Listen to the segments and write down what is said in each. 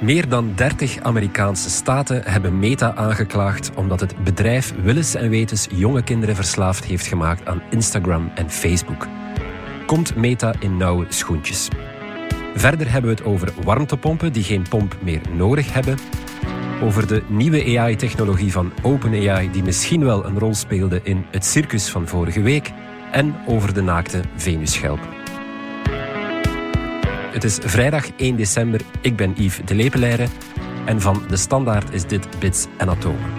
Meer dan 30 Amerikaanse staten hebben Meta aangeklaagd omdat het bedrijf willens en wetens jonge kinderen verslaafd heeft gemaakt aan Instagram en Facebook. Komt Meta in nauwe schoentjes? Verder hebben we het over warmtepompen die geen pomp meer nodig hebben. Over de nieuwe AI-technologie van OpenAI die misschien wel een rol speelde in het circus van vorige week. En over de naakte Venusschelp. Het is vrijdag 1 december. Ik ben Yves de Lepeleire. En van De Standaard is dit Bits en Atomen.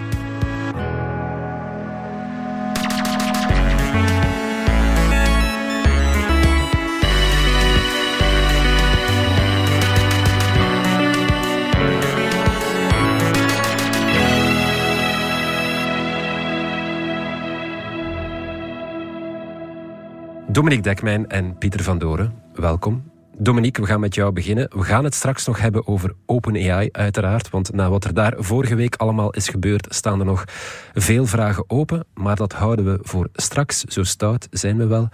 Dominique Dekmijn en Pieter van Doren, welkom. Dominique, we gaan met jou beginnen. We gaan het straks nog hebben over OpenAI, uiteraard. Want na wat er daar vorige week allemaal is gebeurd, staan er nog veel vragen open. Maar dat houden we voor straks. Zo stout zijn we wel.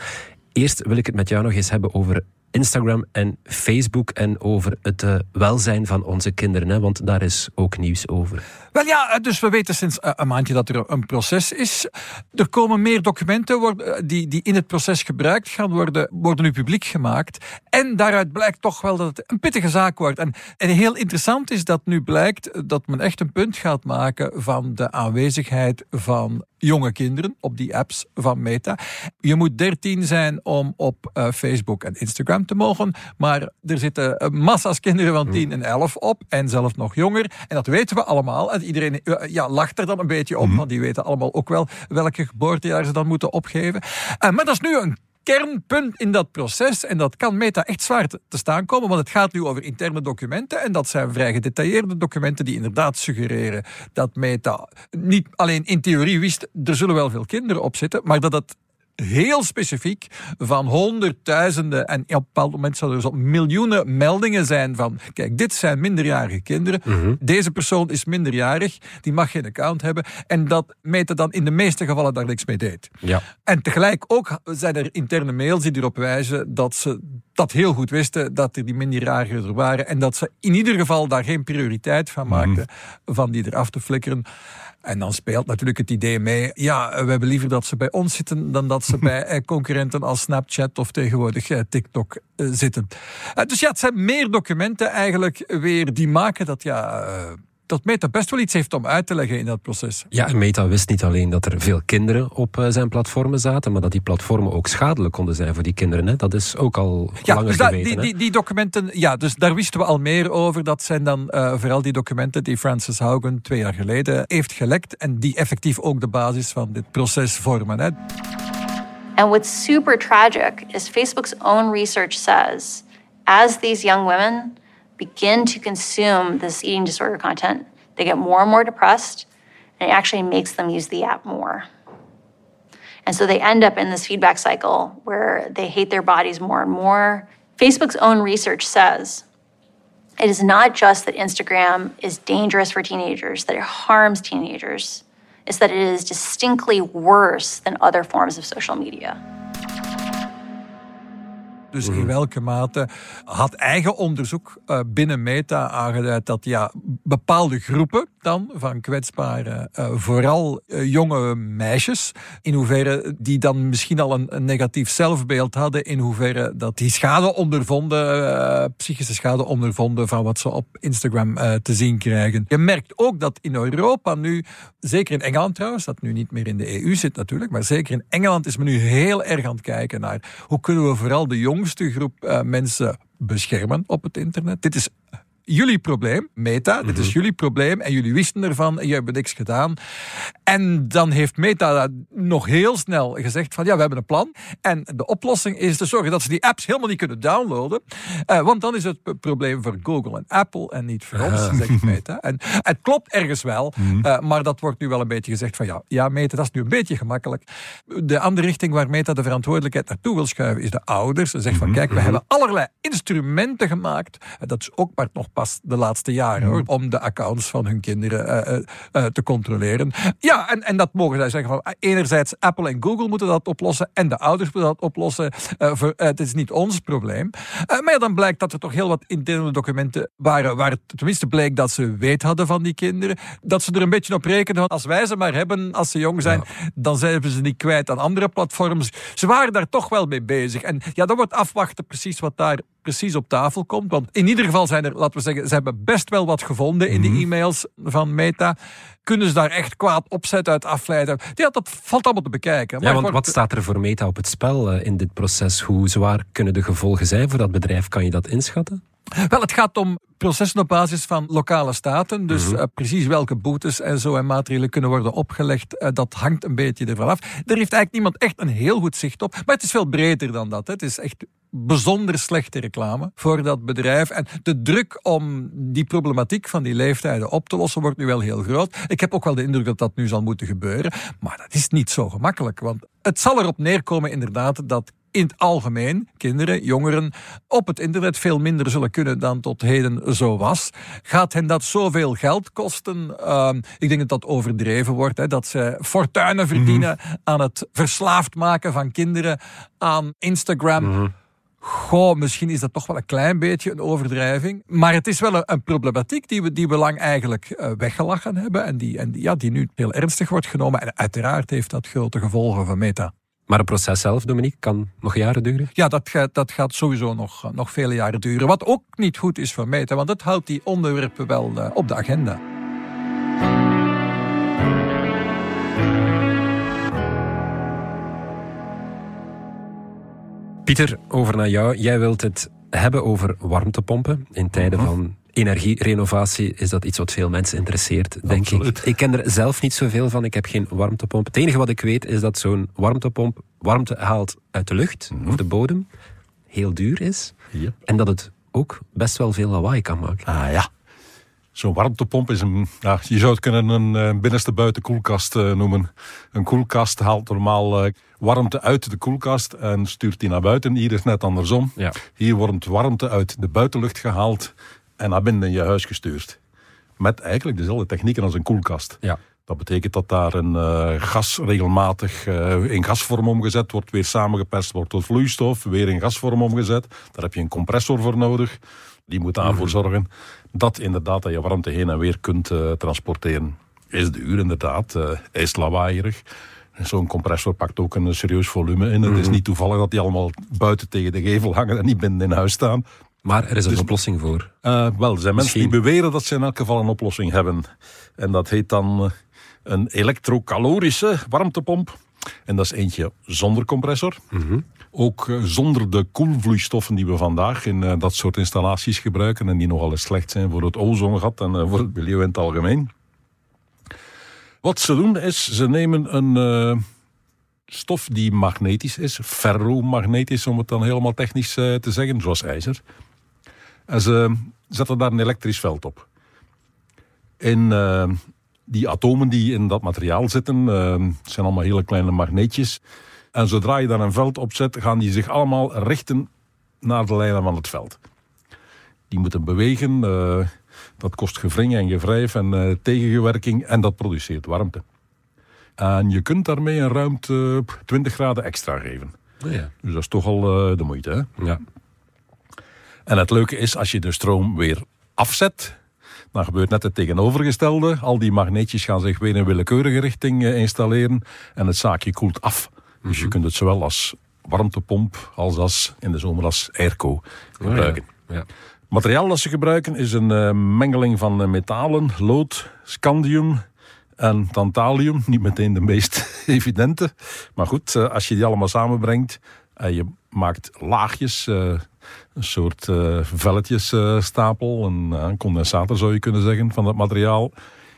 Eerst wil ik het met jou nog eens hebben over Instagram en Facebook en over het uh, welzijn van onze kinderen. Hè, want daar is ook nieuws over. Wel ja, eh, dus we weten sinds eh, een maandje dat er een proces is. Er komen meer documenten die, die in het proces gebruikt gaan worden, worden nu publiek gemaakt. En daaruit blijkt toch wel dat het een pittige zaak wordt. En, en heel interessant is dat nu blijkt dat men echt een punt gaat maken van de aanwezigheid van jonge kinderen op die apps van Meta. Je moet 13 zijn om op uh, Facebook en Instagram te mogen, maar er zitten massa's kinderen van 10 en 11 op en zelfs nog jonger. En dat weten we allemaal. En iedereen uh, ja, lacht er dan een beetje op, mm want die weten allemaal ook wel welke geboortejaar ze dan moeten opgeven. Uh, maar dat is nu een kernpunt in dat proces. En dat kan Meta echt zwaar te, staan komen, want het gaat nu over interne documenten. En dat zijn vrij gedetailleerde documenten die inderdaad suggereren dat Meta niet alleen in theorie wist, er zullen wel veel kinderen op zitten, maar dat het heel specifiek van honderdduizenden en op een bepaald moment zullen er zo miljoenen meldingen zijn van kijk, dit zijn minderjarige kinderen, Mhm. deze persoon is minderjarig, die mag geen account hebben en dat Meta dan in de meeste gevallen daar niks mee deed. Ja. En tegelijk ook zijn er interne mails die erop wijzen dat ze dat heel goed wisten, dat er die minderjarigen er waren en dat ze in ieder geval daar geen prioriteit van maakten van die eraf te flikkeren. En dan speelt natuurlijk het idee mee. Ja, we hebben liever dat ze bij ons zitten dan dat ze bij eh, concurrenten als Snapchat of tegenwoordig eh, TikTok eh, zitten. Dus ja, het zijn meer documenten eigenlijk weer die maken dat ja. Dat Meta best wel iets heeft om uit te leggen in dat proces. Ja, en Meta wist niet alleen dat er veel kinderen op uh, zijn platformen zaten, maar dat die platformen ook schadelijk konden zijn voor die kinderen. Hè? Dat is ook al ja, langer dus geweten. Die, die, die, documenten, ja, dus daar wisten we al meer over. Dat zijn dan uh, vooral die documenten die Francis Haugen twee jaar geleden heeft gelekt en die effectief ook de basis van dit proces vormen. Hè. And what's super tragic is Facebook's own research says as these young women begin to consume this eating disorder content, they get more and more depressed, and it actually makes them use the app more. And so they end up in this feedback cycle where they hate their bodies more and more. Facebook's own research says it is not just that Instagram is dangerous for teenagers, that it harms teenagers. It's that it is distinctly worse than other forms of social media. Dus in welke mate had eigen onderzoek uh, binnen Meta aangeduid dat ja, bepaalde groepen dan van kwetsbare, uh, vooral uh, jonge meisjes, in hoeverre die dan misschien al een, negatief zelfbeeld hadden, in hoeverre dat die schade ondervonden, psychische schade ondervonden van wat ze op Instagram te zien krijgen. Je merkt ook dat in Europa nu, zeker in Engeland trouwens, dat nu niet meer in de EU zit natuurlijk, maar zeker in Engeland is men nu heel erg aan het kijken naar hoe kunnen we vooral de jongste groep uh, mensen beschermen op het internet. Dit is jullie probleem, Meta, mm -hmm. dit is jullie probleem en jullie wisten ervan en jullie hebben niks gedaan. En dan heeft Meta nog heel snel gezegd van ja, we hebben een plan. En de oplossing is te zorgen dat ze die apps helemaal niet kunnen downloaden. Uh, want dan is het probleem voor Google en Apple en niet voor ons, zegt Meta. En het klopt ergens wel, mm -hmm. uh, maar dat wordt nu wel een beetje gezegd van ja, ja, Meta, dat is nu een beetje gemakkelijk. De andere richting waar Meta de verantwoordelijkheid naartoe wil schuiven is de ouders. Ze zegt van kijk, we hebben allerlei instrumenten gemaakt. Dat is ook maar nog pas de laatste jaren, hoor, om de accounts van hun kinderen te controleren. Ja, en, en dat mogen zij zeggen van enerzijds Apple en Google moeten dat oplossen en de ouders moeten dat oplossen. voor, het is niet ons probleem. maar ja, dan blijkt dat er toch heel wat interne documenten waren waar het tenminste bleek dat ze weet hadden van die kinderen. Dat ze er een beetje op rekenen van als wij ze maar hebben als ze jong zijn, dan zijn ze niet kwijt aan andere platforms. Ze waren daar toch wel mee bezig. En ja, dat wordt afwachten precies wat daar precies op tafel komt. Want in ieder geval zijn er, laten we zeggen, ze hebben best wel wat gevonden in de mhm. e-mails van Meta. Kunnen ze daar echt kwaad opzet uit afleiden? Ja, dat valt allemaal te bekijken. Maar ja, want wat staat er voor Meta op het spel eh, in dit proces? Hoe zwaar kunnen de gevolgen zijn voor dat bedrijf? Kan je dat inschatten? Wel, het gaat om processen op basis van lokale staten. Dus mhm. eh, precies welke boetes en zo en maatregelen kunnen worden opgelegd, uh, dat hangt een beetje ervan af. Er heeft eigenlijk niemand echt een heel goed zicht op. Maar het is veel breder dan dat. Hè. Het is echt bijzonder slechte reclame voor dat bedrijf. En de druk om die problematiek van die leeftijden op te lossen wordt nu wel heel groot. Ik heb ook wel de indruk dat dat nu zal moeten gebeuren. Maar dat is niet zo gemakkelijk. Want het zal erop neerkomen inderdaad dat in het algemeen kinderen, jongeren op het internet veel minder zullen kunnen dan tot heden zo was. Gaat hen dat zoveel geld kosten? Ehm, ik denk dat dat overdreven wordt. Hè, dat ze fortuinen verdienen mhm. aan het verslaafd maken van kinderen aan Instagram. Mhm. Goh, misschien is dat toch wel een klein beetje een overdrijving. Maar het is wel een, problematiek die we, die we lang eigenlijk uh, weggelachen hebben. En, die, en die, ja, die nu heel ernstig wordt genomen. En uiteraard heeft dat grote gevolgen voor Meta. Maar het proces zelf, Dominique, kan nog jaren duren? Ja, dat gaat, dat gaat sowieso nog, nog vele jaren duren. Wat ook niet goed is voor Meta, want het houdt die onderwerpen wel uh, op de agenda. Pieter, over naar jou. Jij wilt het hebben over warmtepompen in tijden mhm. van energierenovatie is dat iets wat veel mensen interesseert, denk ik. Ik ken er zelf niet zoveel van. Ik heb geen warmtepomp. Het enige wat ik weet is dat zo'n warmtepomp warmte haalt uit de lucht mhm. of de bodem. Heel duur is. En dat het ook best wel veel lawaai kan maken. Ah ja. Zo'n warmtepomp is een, ja, je zou het kunnen een uh, binnenste buiten koelkast uh, noemen. Een koelkast haalt normaal uh, warmte uit de koelkast en stuurt die naar buiten. Hier is net andersom. Ja. Hier wordt warmte uit de buitenlucht gehaald en naar binnen in je huis gestuurd. Met eigenlijk dezelfde technieken als een koelkast. Ja. Dat betekent dat daar een uh, gas regelmatig uh, in gasvorm omgezet wordt, weer samengeperst wordt tot vloeistof, weer in gasvorm omgezet. Daar heb je een compressor voor nodig. Die moet daarvoor mhm. zorgen dat inderdaad dat je warmte heen en weer kunt uh, transporteren. Is duur inderdaad, is lawaaierig. Zo'n compressor pakt ook een serieus volume in. Het is mhm. niet toevallig dat die allemaal buiten tegen de gevel hangen en niet binnen in huis staan. Maar er is een dus- oplossing voor. Uh, wel, er zijn mensen die beweren dat ze in elk geval een oplossing hebben. En dat heet dan uh, een elektrocalorische warmtepomp. En dat is eentje zonder compressor. Mm Ook uh, zonder de koelvloeistoffen die we vandaag in dat soort installaties gebruiken. En die nogal eens slecht zijn voor het ozongat en voor het milieu in het algemeen. Wat ze doen is, ze nemen een stof die magnetisch is, ferromagnetisch om het dan helemaal technisch te zeggen, zoals ijzer. En ze zetten daar een elektrisch veld op. En die atomen die in dat materiaal zitten, zijn allemaal hele kleine magneetjes. En zodra je daar een veld op zet, gaan die zich allemaal richten naar de lijnen van het veld. Die moeten bewegen. Uh, dat kost gevring en gevrijf en tegengewerking en dat produceert warmte. En je kunt daarmee een ruimte 20 graden extra geven. Ja. Dus dat is toch al de moeite. Hè? Ja. En het leuke is, als je de stroom weer afzet, dan gebeurt net het tegenovergestelde. Al die magneetjes gaan zich weer in willekeurige richting eh, installeren en het zaakje koelt af. Dus je mhm. kunt het zowel als warmtepomp als, als in de zomer als airco gebruiken. Oh ja. Materiaal dat ze gebruiken is een uh, mengeling van uh, metalen, lood, scandium en tantalium. Niet meteen de meest evidente. Maar goed, uh, als je die allemaal samenbrengt en je maakt laagjes een soort velletjesstapel, een, eh, een, condensator zou je kunnen zeggen, van dat materiaal.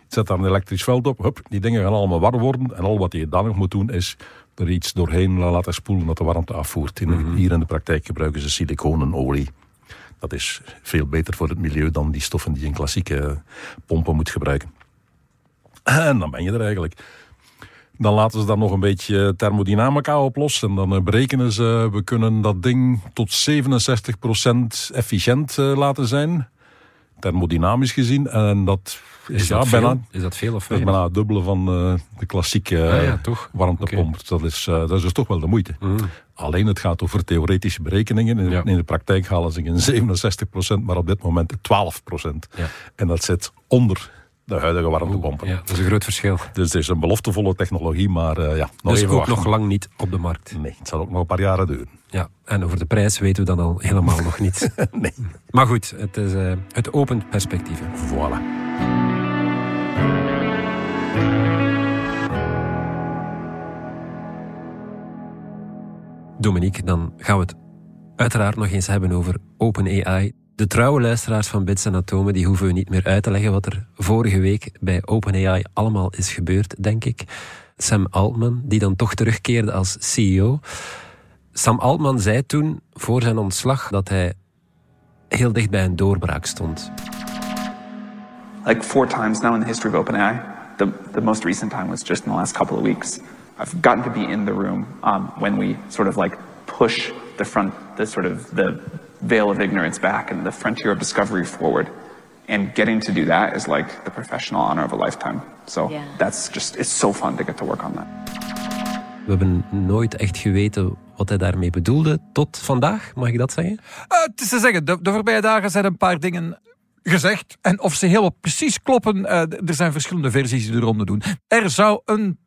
Zet daar een elektrisch veld op, hup, die dingen gaan allemaal warm worden. En al wat je dan nog moet doen is er iets doorheen laten spoelen dat de warmte afvoert. In, mhm. Hier in de praktijk gebruiken ze siliconenolie. Dat is veel beter voor het milieu dan die stoffen die je in klassieke pompen moet gebruiken. En dan ben je er eigenlijk. Dan laten ze dan nog een beetje thermodynamica oplossen. En dan eh, berekenen ze, we kunnen dat ding tot 67% efficiënt eh, laten zijn. Thermodynamisch gezien. En dat is, Is ja, dat bijna? Is dat veel of dat is bijna het dubbele van eh, de klassieke Ah ja, eh, toch? warmtepomp. Dat, is, eh, dat is dus toch wel de moeite. Alleen het gaat over theoretische berekeningen. In, Mm. Ja. in de praktijk halen ze geen 67%, maar op dit moment 12%. Ja. En dat zit onder de huidige warmtepompen. Ja, dat is een groot verschil. Dus het is een beloftevolle technologie, maar eh, ja, nog dus even ook wachten. nog lang niet op de markt. Nee, het zal ook nog een paar jaren duren. Ja, en over de prijs weten we dan al helemaal nog niet. Nee. Maar goed, het, is, eh, het opent perspectieven. Voilà. Dominique, dan gaan we het uiteraard nog eens hebben over OpenAI. De trouwe luisteraars van Bits en Atomen die hoeven we niet meer uit te leggen wat er vorige week bij OpenAI allemaal is gebeurd, denk ik. Sam Altman, die dan toch terugkeerde als CEO. Sam Altman zei toen, voor zijn ontslag, dat hij heel dicht bij een doorbraak stond. like four times now in the history of OpenAI. The, the most recent time was just in the last couple of weeks. I've gotten to be in the room um, when we sort of like push the front, the sort of the veil of ignorance back and the frontier of discovery forward. And getting to do that is like the professional honor of a lifetime. So Yeah. that's just, it's so fun to get to work on that. We hebben nooit echt geweten wat hij daarmee bedoelde, tot vandaag, mag ik dat zeggen? Eh, het is te zeggen, de, de voorbije dagen zijn een paar dingen gezegd. En of ze helemaal precies kloppen, eh, d- er zijn verschillende versies die de ronde doen. Er zou een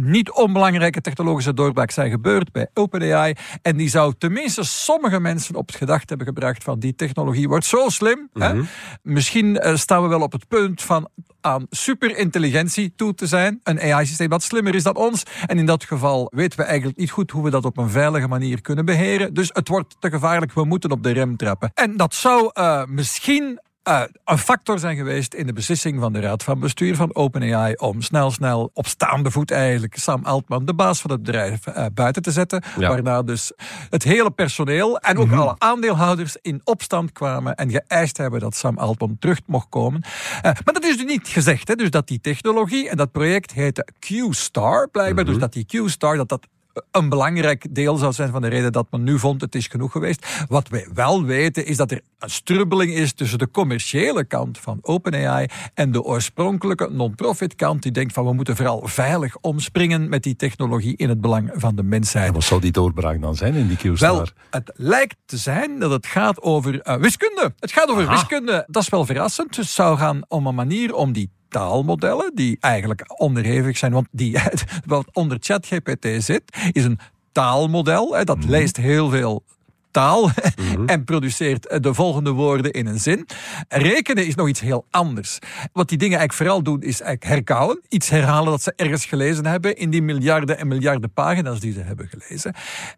niet onbelangrijke technologische doorbraak zijn gebeurd bij OpenAI. En die zou tenminste sommige mensen op het gedacht hebben gebracht van die technologie wordt zo slim. hè? Misschien eh, staan we wel op het punt van aan superintelligentie toe te zijn. Een AI-systeem dat slimmer is dan ons. En in dat geval weten we eigenlijk niet goed hoe we dat op een veilige manier kunnen beheren. Dus het wordt te gevaarlijk, we moeten op de rem trappen. En dat zou eh, misschien eh, een factor zijn geweest in de beslissing van de Raad van Bestuur van OpenAI om snel, snel op staande voet eigenlijk Sam Altman, de baas van het bedrijf, eh, buiten te zetten. Ja. Waarna dus het hele personeel en ook alle aandeelhouders in opstand kwamen en geëist hebben dat Sam Altman terug mocht komen. Eh, maar dat is dus niet gezegd, hè, dus dat die technologie en dat project heette Q-Star, blijkbaar. Dus dat die Q-Star, dat dat een belangrijk deel zou zijn van de reden dat men nu vond het is genoeg geweest. Wat wij wel weten is dat er een strubbeling is tussen de commerciële kant van OpenAI en de oorspronkelijke non-profit kant die denkt van we moeten vooral veilig omspringen met die technologie in het belang van de mensheid. En wat zou die doorbraak dan zijn in die Wel, Q-star? het lijkt te zijn dat het gaat over eh, wiskunde. Het gaat over wiskunde. Dat is wel verrassend. Het zou gaan om een manier om die taalmodellen, die eigenlijk onderhevig zijn, want die, wat onder ChatGPT zit, is een taalmodel. Hè, dat leest heel veel taal en produceert eh, de volgende woorden in een zin. Rekenen is nog iets heel anders. Wat die dingen eigenlijk vooral doen, is eigenlijk herkauwen. Iets herhalen dat ze ergens gelezen hebben in die miljarden en miljarden pagina's die ze hebben gelezen.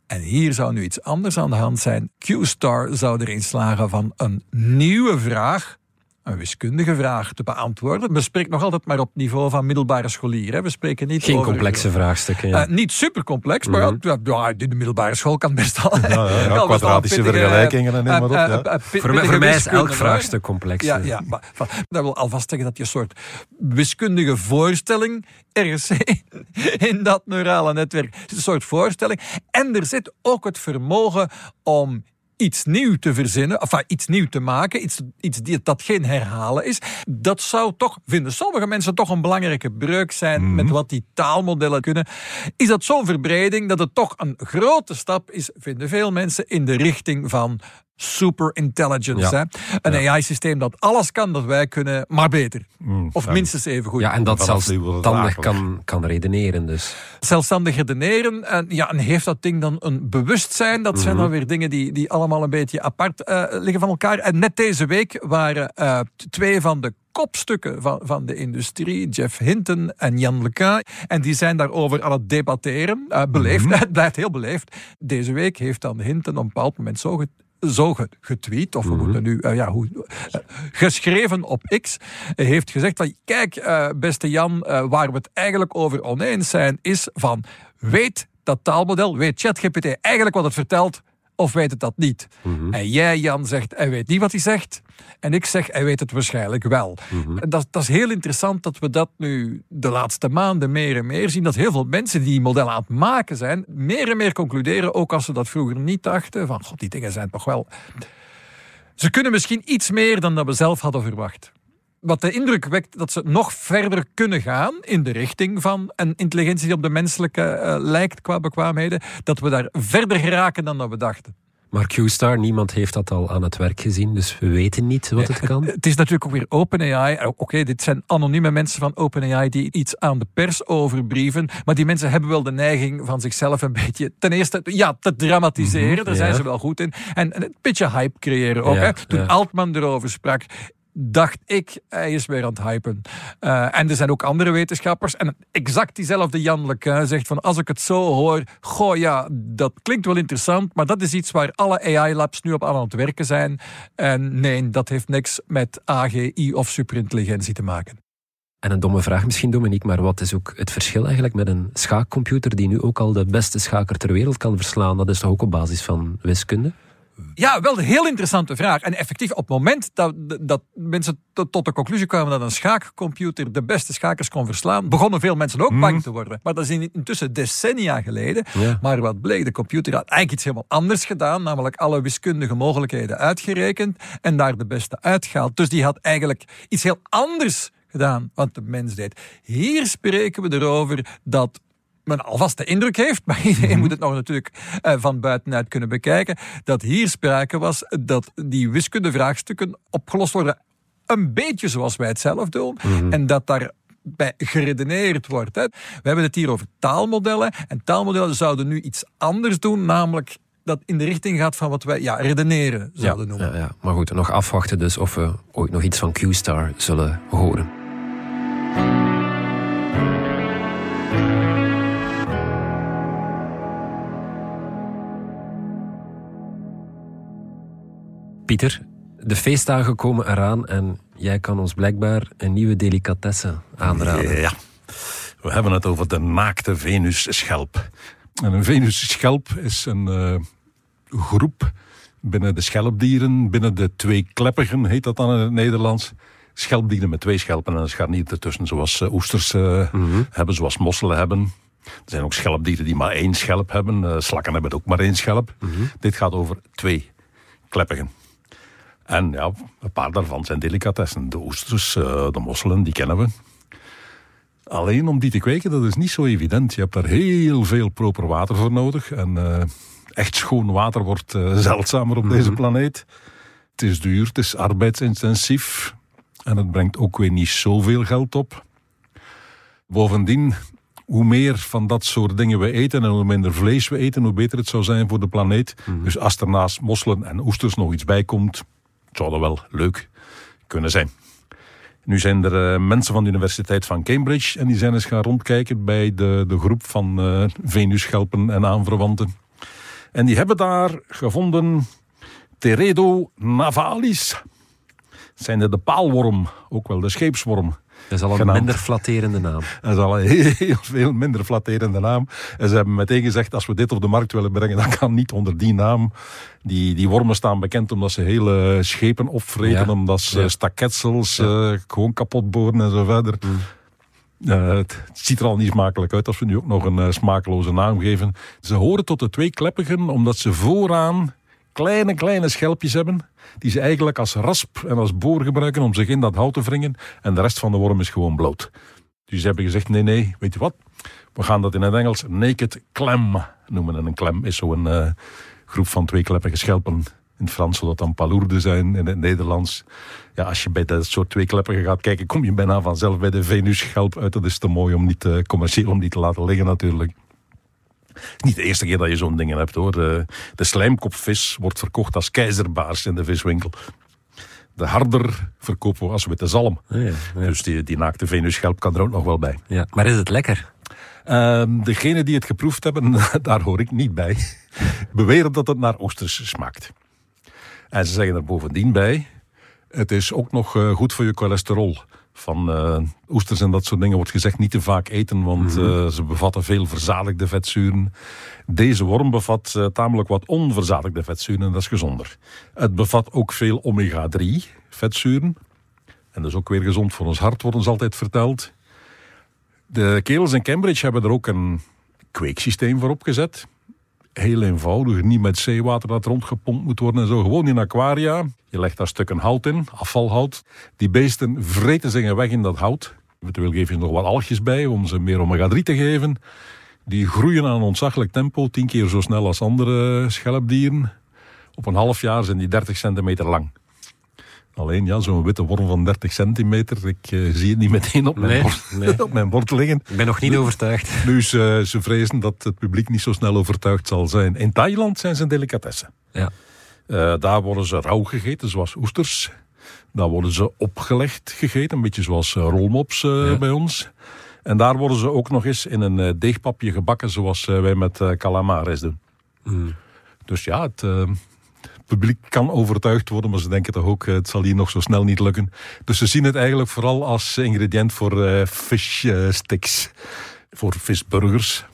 En hier zou nu iets anders aan de hand zijn. Q-Star zou erin slagen van een nieuwe vraag een wiskundige vraag te beantwoorden. We spreken nog altijd maar op niveau van middelbare scholier. Hè. We spreken niet Geen over... complexe vraagstukken. ja. Eh, niet super complex, maar ja, ja, in de middelbare school kan best al. ja, al kwadratische vergelijkingen en maar op, eh, ja. eh, pittige voor mij, voor mij is elk vraagstuk complex. Ja, ja maar dat wil alvast zeggen dat je een soort wiskundige voorstelling RC in dat neurale netwerk. Een soort voorstelling. En er zit ook het vermogen om iets nieuw te verzinnen, of iets nieuw te maken, iets, iets die, dat geen herhalen is. Dat zou toch, vinden sommige mensen, toch een belangrijke breuk zijn met wat die taalmodellen kunnen. Is dat zo'n verbreding dat het toch een grote stap is, vinden veel mensen, in de richting van super intelligence. Ja. Hè? Een AI-systeem dat alles kan dat wij kunnen, maar beter. of ja. minstens even goed. Ja, en dat zelfstandig kan, kan redeneren. Dus. zelfstandig redeneren. En, ja, en heeft dat ding dan een bewustzijn? Dat zijn dan weer dingen die, die allemaal een beetje apart eh, liggen van elkaar. En net deze week waren eh, twee van de kopstukken van, van de industrie, Jeff Hinton en Jan LeCun. En die zijn daarover aan het debatteren. Eh, beleefd, het blijft heel beleefd. Deze week heeft dan Hinton op een bepaald moment zo zo ge- getweet, of we moeten nu, eh, ja, hoe, eh, geschreven op X, heeft gezegd van, kijk, eh, beste Jan, waar we het eigenlijk over oneens zijn, is van, weet dat taalmodel, weet ChatGPT eigenlijk wat het vertelt, of weet het dat niet? En jij, Jan, zegt, hij weet niet wat hij zegt. En ik zeg, hij weet het waarschijnlijk wel. En dat, dat is heel interessant dat we dat nu de laatste maanden meer en meer zien. Dat heel veel mensen die die modellen aan het maken zijn, meer en meer concluderen, ook als ze dat vroeger niet dachten, van, god, die dingen zijn toch wel Ze kunnen misschien iets meer dan dat we zelf hadden verwacht. Wat de indruk wekt dat ze nog verder kunnen gaan in de richting van een intelligentie die op de menselijke uh, lijkt qua bekwaamheden, dat we daar verder geraken dan dat we dachten. Maar Q-Star, niemand heeft dat al aan het werk gezien, dus we weten niet wat het kan. Het is natuurlijk ook weer OpenAI. Oké, dit zijn anonieme mensen van OpenAI die iets aan de pers overbrieven, maar die mensen hebben wel de neiging van zichzelf een beetje, ten eerste, ja, te dramatiseren, mhm, daar zijn ze wel goed in, en een beetje hype creëren ook. hè. Toen Altman erover sprak, dacht ik, hij is weer aan het hypen. Uh, en er zijn ook andere wetenschappers. En exact diezelfde Jan zegt van als ik het zo hoor, goh ja, dat klinkt wel interessant, maar dat is iets waar alle AI-labs nu op aan het werken zijn. En nee, dat heeft niks met AGI of superintelligentie te maken. En een domme vraag misschien, Dominique, maar wat is ook het verschil eigenlijk met een schaakcomputer die nu ook al de beste schaker ter wereld kan verslaan? Dat is toch ook op basis van wiskunde? Ja, wel een heel interessante vraag. En effectief, op het moment dat, dat mensen tot de conclusie kwamen dat een schaakcomputer de beste schakers kon verslaan, begonnen veel mensen ook bang mhm. te worden. Maar dat is intussen decennia geleden. Maar wat bleek, de computer had eigenlijk iets helemaal anders gedaan, namelijk alle wiskundige mogelijkheden uitgerekend en daar de beste uitgehaald. Dus die had eigenlijk iets heel anders gedaan wat de mens deed. Hier spreken we erover dat men alvast de indruk heeft, maar iedereen mhm. moet het nog natuurlijk uh, van buitenuit kunnen bekijken, dat hier sprake was dat die wiskundevraagstukken opgelost worden een beetje zoals wij het zelf doen. Mhm. En dat daar bij geredeneerd wordt. Hè. We hebben het hier over taalmodellen. En taalmodellen zouden nu iets anders doen, namelijk dat in de richting gaat van wat wij ja, redeneren zouden noemen. Ja, ja. Maar goed, nog afwachten dus of we ooit nog iets van Q-Star zullen horen. Pieter, de feestdagen komen eraan en jij kan ons blijkbaar een nieuwe delicatesse aanraden. Ja, we hebben het over de naakte Venusschelp. En een Venusschelp is een uh, groep binnen de schelpdieren, binnen de twee kleppigen heet dat dan in het Nederlands. Schelpdieren met twee schelpen en een scharnier ertussen, zoals uh, oesters uh, mm hebben, zoals mosselen hebben. Er zijn ook schelpdieren die maar één schelp hebben. slakken hebben ook maar één schelp. Mhm. Dit gaat over twee kleppigen. En ja, een paar daarvan zijn delicatessen. De oesters, eh, de mosselen, die kennen we. Alleen om die te kweken, dat is niet zo evident. Je hebt daar heel veel proper water voor nodig. En uh, echt schoon water wordt uh, zeldzamer op deze mhm. planeet. Het is duur, het is arbeidsintensief. En het brengt ook weer niet zoveel geld op. Bovendien, hoe meer van dat soort dingen we eten en hoe minder vlees we eten, hoe beter het zou zijn voor de planeet. Mhm. Dus als er naast mosselen en oesters nog iets bij komt, zou dat wel leuk kunnen zijn. Nu zijn er uh, mensen van de Universiteit van Cambridge en die zijn eens gaan rondkijken bij de, de groep van uh, Venusschelpen en aanverwanten. En die hebben daar gevonden Teredo navalis. Zijn de paalworm, ook wel de scheepsworm. Dat is al een minder flatterende naam. Dat is al een heel veel minder flatterende naam. En ze hebben meteen gezegd, als we dit op de markt willen brengen, dan kan niet onder die naam. Die, die wormen staan bekend omdat ze hele schepen opvreten, omdat ze ja. staketsels uh, gewoon kapot boren en zo verder. Mm. Uh, het, ziet er al niet smakelijk uit als we nu ook nog een uh, smakeloze naam geven. Ze horen tot de twee kleppigen omdat ze vooraan kleine, kleine schelpjes hebben. Die ze eigenlijk als rasp en als boor gebruiken om zich in dat hout te wringen. En de rest van de worm is gewoon bloot. Dus ze hebben gezegd: nee, nee, weet je wat? We gaan dat in het Engels naked clam noemen. En een clam is zo'n uh, groep van twee kleppige schelpen. In het Frans zou dat dan palourde zijn. In het Nederlands, ja, als je bij dat soort twee kleppigen gaat kijken, kom je bijna vanzelf bij de Venusschelp uit. Dat is te mooi om niet uh, commercieel om die te laten liggen natuurlijk. Niet de eerste keer dat je zo'n dingen hebt hoor. De, de slijmkopvis wordt verkocht als keizerbaars in de viswinkel. De harder verkopen we als witte zalm. Ja, Dus die, die naakte venusschelp kan er ook nog wel bij. Ja, maar is het lekker? Uh, degenen die het geproefd hebben, daar hoor ik niet bij, beweren dat het naar oesters smaakt. En ze zeggen er bovendien bij, het is ook nog uh, goed voor je cholesterol van uh, oesters en dat soort dingen wordt gezegd niet te vaak eten, want mhm. eh, ze bevatten veel verzadigde vetzuren. Deze worm bevat uh, tamelijk wat onverzadigde vetzuren en dat is gezonder. Het bevat ook veel omega-3 vetzuren. En dat is ook weer gezond voor ons hart, wordt ons altijd verteld. De kerels in Cambridge hebben er ook een kweeksysteem voor opgezet. Heel eenvoudig, niet met zeewater dat rondgepompt moet worden en zo. Gewoon in aquaria. Je legt daar stukken hout in, afvalhout. Die beesten vreten zich weg in dat hout. Eventueel geef je nog wat algjes bij om ze meer omega-3 te geven. Die groeien aan een ontzaglijk tempo, tien keer zo snel als andere schelpdieren. Op een half jaar zijn die 30 centimeter lang. Alleen ja, zo'n witte worm van 30 centimeter, ik uh, zie het niet meteen op mijn, Nee, bord, nee. op mijn bord liggen. Ik ben nog niet overtuigd. Dus eh, ze vrezen dat het publiek niet zo snel overtuigd zal zijn. In Thailand zijn ze een delicatesse. Ja. Eh, daar worden ze rauw gegeten, zoals oesters. Daar worden ze opgelegd gegeten, een beetje zoals eh, rolmops eh, Ja. bij ons. En daar worden ze ook nog eens in een eh, deegpapje gebakken, zoals eh, wij met eh, calamares doen. Mm. Dus ja, het eh, publiek kan overtuigd worden, maar ze denken toch ook, eh, het zal hier nog zo snel niet lukken. Dus ze zien het eigenlijk vooral als ingrediënt voor eh fish eh, sticks, voor visburgers.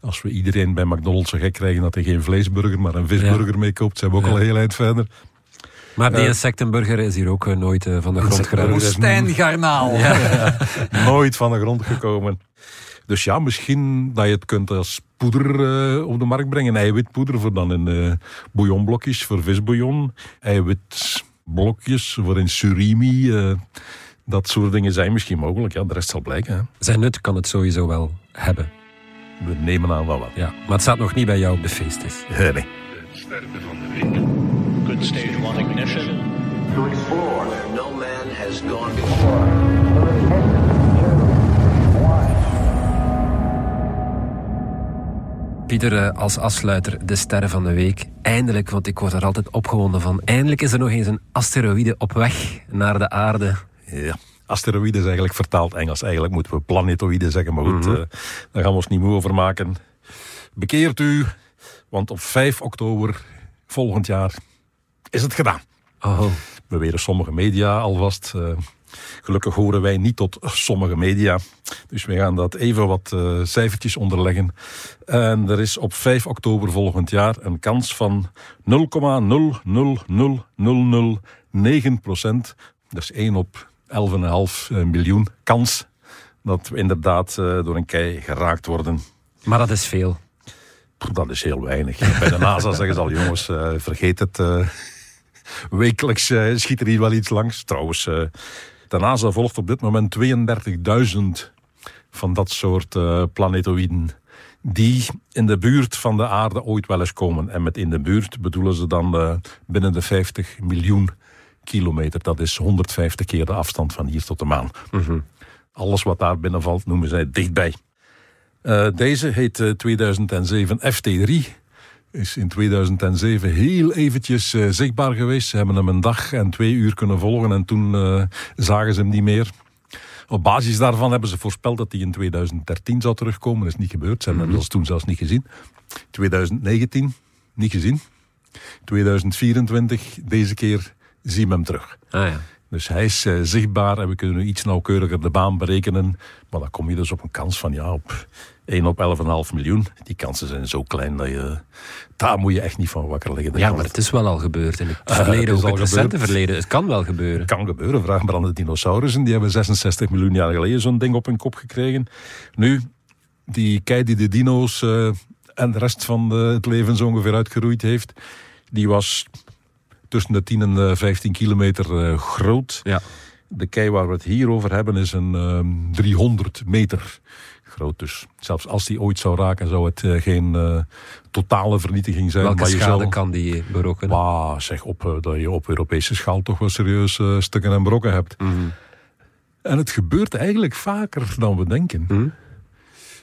Als we iedereen bij McDonald's zo gek krijgen dat hij geen vleesburger, maar een visburger meekoopt, zijn we ook Ja. al heel eind verder. Maar die insectenburger is hier ook nooit van de grond geraakt. Woestijngarnaal. Nooit van de grond gekomen. Dus ja, misschien dat je het kunt als poeder eh, op de markt brengen. Eiwitpoeder voor dan in eh bouillonblokjes voor visbouillon. Eiwitblokjes voor in surimi. eh, dat soort dingen zijn misschien mogelijk. Ja, de rest zal blijken. Hè. Zijn nut kan het sowieso wel hebben. We nemen aan wel wat. Ja. Maar het staat nog niet bij jou op de feestjes. Nee. Good stage one ignition. To explore where no man has gone before. Pieter, eh, als afsluiter, de sterren van de week. Eindelijk, want ik word er altijd opgewonden van. Eindelijk is er nog eens een asteroïde op weg naar de aarde. Ja. Asteroïde is eigenlijk vertaald Engels. Eigenlijk moeten we planetoïde zeggen, maar goed, eh, daar gaan we ons niet moe over maken. Bekeert u, want op 5 oktober volgend jaar is het gedaan. Oh, beweren sommige media alvast. Eh, gelukkig horen wij niet tot sommige media. Dus we gaan dat even wat eh, cijfertjes onderleggen. En er is op 5 oktober volgend jaar een kans van 0,0000009 procent. Dat is 1 op 11,5 miljoen kans dat we inderdaad eh, door een kei geraakt worden. maar dat is veel. Dat is heel weinig. Bij de NASA zeggen ze al, jongens, eh, vergeet het. eh, wekelijks eh, schiet er hier wel iets langs. Trouwens, eh, de NASA volgt op dit moment 32.000 van dat soort eh, planetoïden. Die in de buurt van de aarde ooit wel eens komen. En met in de buurt bedoelen ze dan eh, binnen de 50 miljoen kilometer. Dat is 150 keer de afstand van hier tot de maan. Alles wat daar binnen valt noemen zij dichtbij. Eh, deze heet eh, 2007 FT3. Is in 2007 heel eventjes eh, zichtbaar geweest. Ze hebben hem een dag en twee uur kunnen volgen en toen eh, zagen ze hem niet meer. Op basis daarvan hebben ze voorspeld dat hij in 2013 zou terugkomen. Dat is niet gebeurd. Ze hebben hem zelfs toen zelfs niet gezien. 2019 niet gezien. 2024 deze keer zien we hem terug. Ah ja. Dus hij is eh, zichtbaar en we kunnen nu iets nauwkeuriger de baan berekenen. Maar dan kom je dus op een kans van ja, op 1 op 11,5 miljoen. Die kansen zijn zo klein dat je... Daar moet je echt niet van wakker liggen. Ja, maar het het is wel al gebeurd. In het het verleden, is ook al het recente verleden. Het kan wel gebeuren. kan gebeuren. Vraag maar aan de dinosaurussen. Die hebben 66 miljoen jaar geleden zo'n ding op hun kop gekregen. Nu, die kei die de dino's eh, en de rest van de- het leven zo ongeveer uitgeroeid heeft, die was tussen de 10 en de 15 kilometer eh, groot. Ja. De kei waar we het hier over hebben is een ehm, 300 meter groot. Dus zelfs als die ooit zou raken, zou het eh, geen eh, totale vernietiging zijn. Welke maar je schade kan die berokkenen? maar zeg op eh, dat je op Europese schaal toch wel serieus stukken en brokken hebt. Mhm. En het gebeurt eigenlijk vaker dan we denken. Mhm.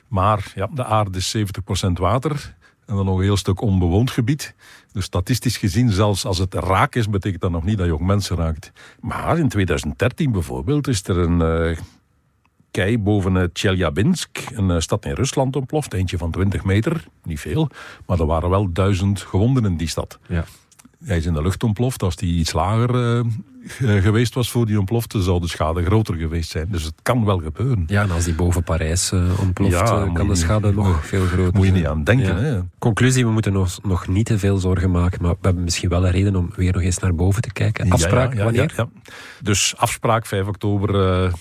Maar ja, de aarde is 70% water en dan nog een heel stuk onbewoond gebied. Dus statistisch gezien, zelfs als het raak is, betekent dat nog niet dat je ook mensen raakt. Maar in 2013 bijvoorbeeld is er een kei boven uh, Tjeljabinsk, een eh, stad in Rusland, ontploft. Eentje van 20 meter, niet veel. Maar er waren wel duizend gewonden in die stad. Ja. Hij is in de lucht ontploft. Als die iets lager eh, ge- geweest was voor die ontplofte, zou de schade groter geweest zijn. Dus het kan wel gebeuren. ja, en als die boven Parijs eh, ontploft, Ja, eh, kan de schade nog veel groter Moet je zijn. niet aan denken. Ja. Hè? Conclusie, we moeten nog, nog niet te veel zorgen maken, maar we hebben misschien wel een reden om weer nog eens naar boven te kijken. Afspraak, Ja, wanneer? ja, ja. Dus afspraak 5 oktober. eh,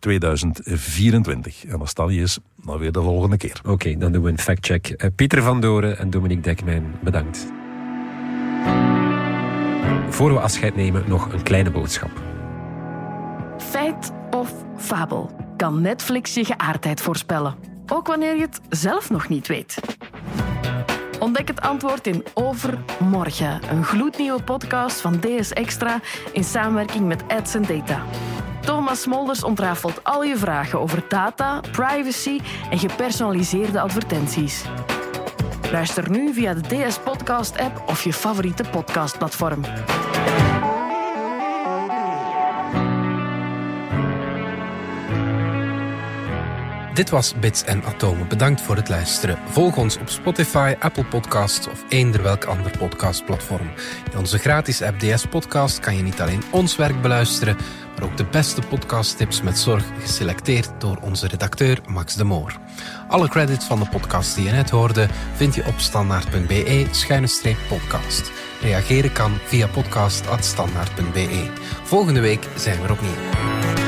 2024. En als dat niet is, dan weer de volgende keer. Oké, dan doen we een factcheck. Uh, Pieter van Doren en Dominique Dekmijn, bedankt. Voor we afscheid nemen, nog een kleine boodschap. Feit of fabel? Kan Netflix je geaardheid voorspellen? Ook wanneer je het zelf nog niet weet. Ontdek het antwoord in Overmorgen, een gloednieuwe podcast van DS Extra in samenwerking met Ads Data. Thomas Smolders ontrafelt al je vragen over data, privacy en gepersonaliseerde advertenties. Luister nu via de DS Podcast app of je favoriete podcastplatform. Dit was Bits en Atomen. Bedankt voor het luisteren. Volg ons op Spotify, Apple Podcasts of eender welk ander podcastplatform. In onze gratis app DS Podcast kan je niet alleen ons werk beluisteren, ook de beste podcasttips met zorg geselecteerd door onze redacteur Max de Moor. Alle credits van de podcast die je net hoorde vind je op standaard.be-podcast. Reageren kan via podcast.standaard.be. Volgende week zijn we er opnieuw.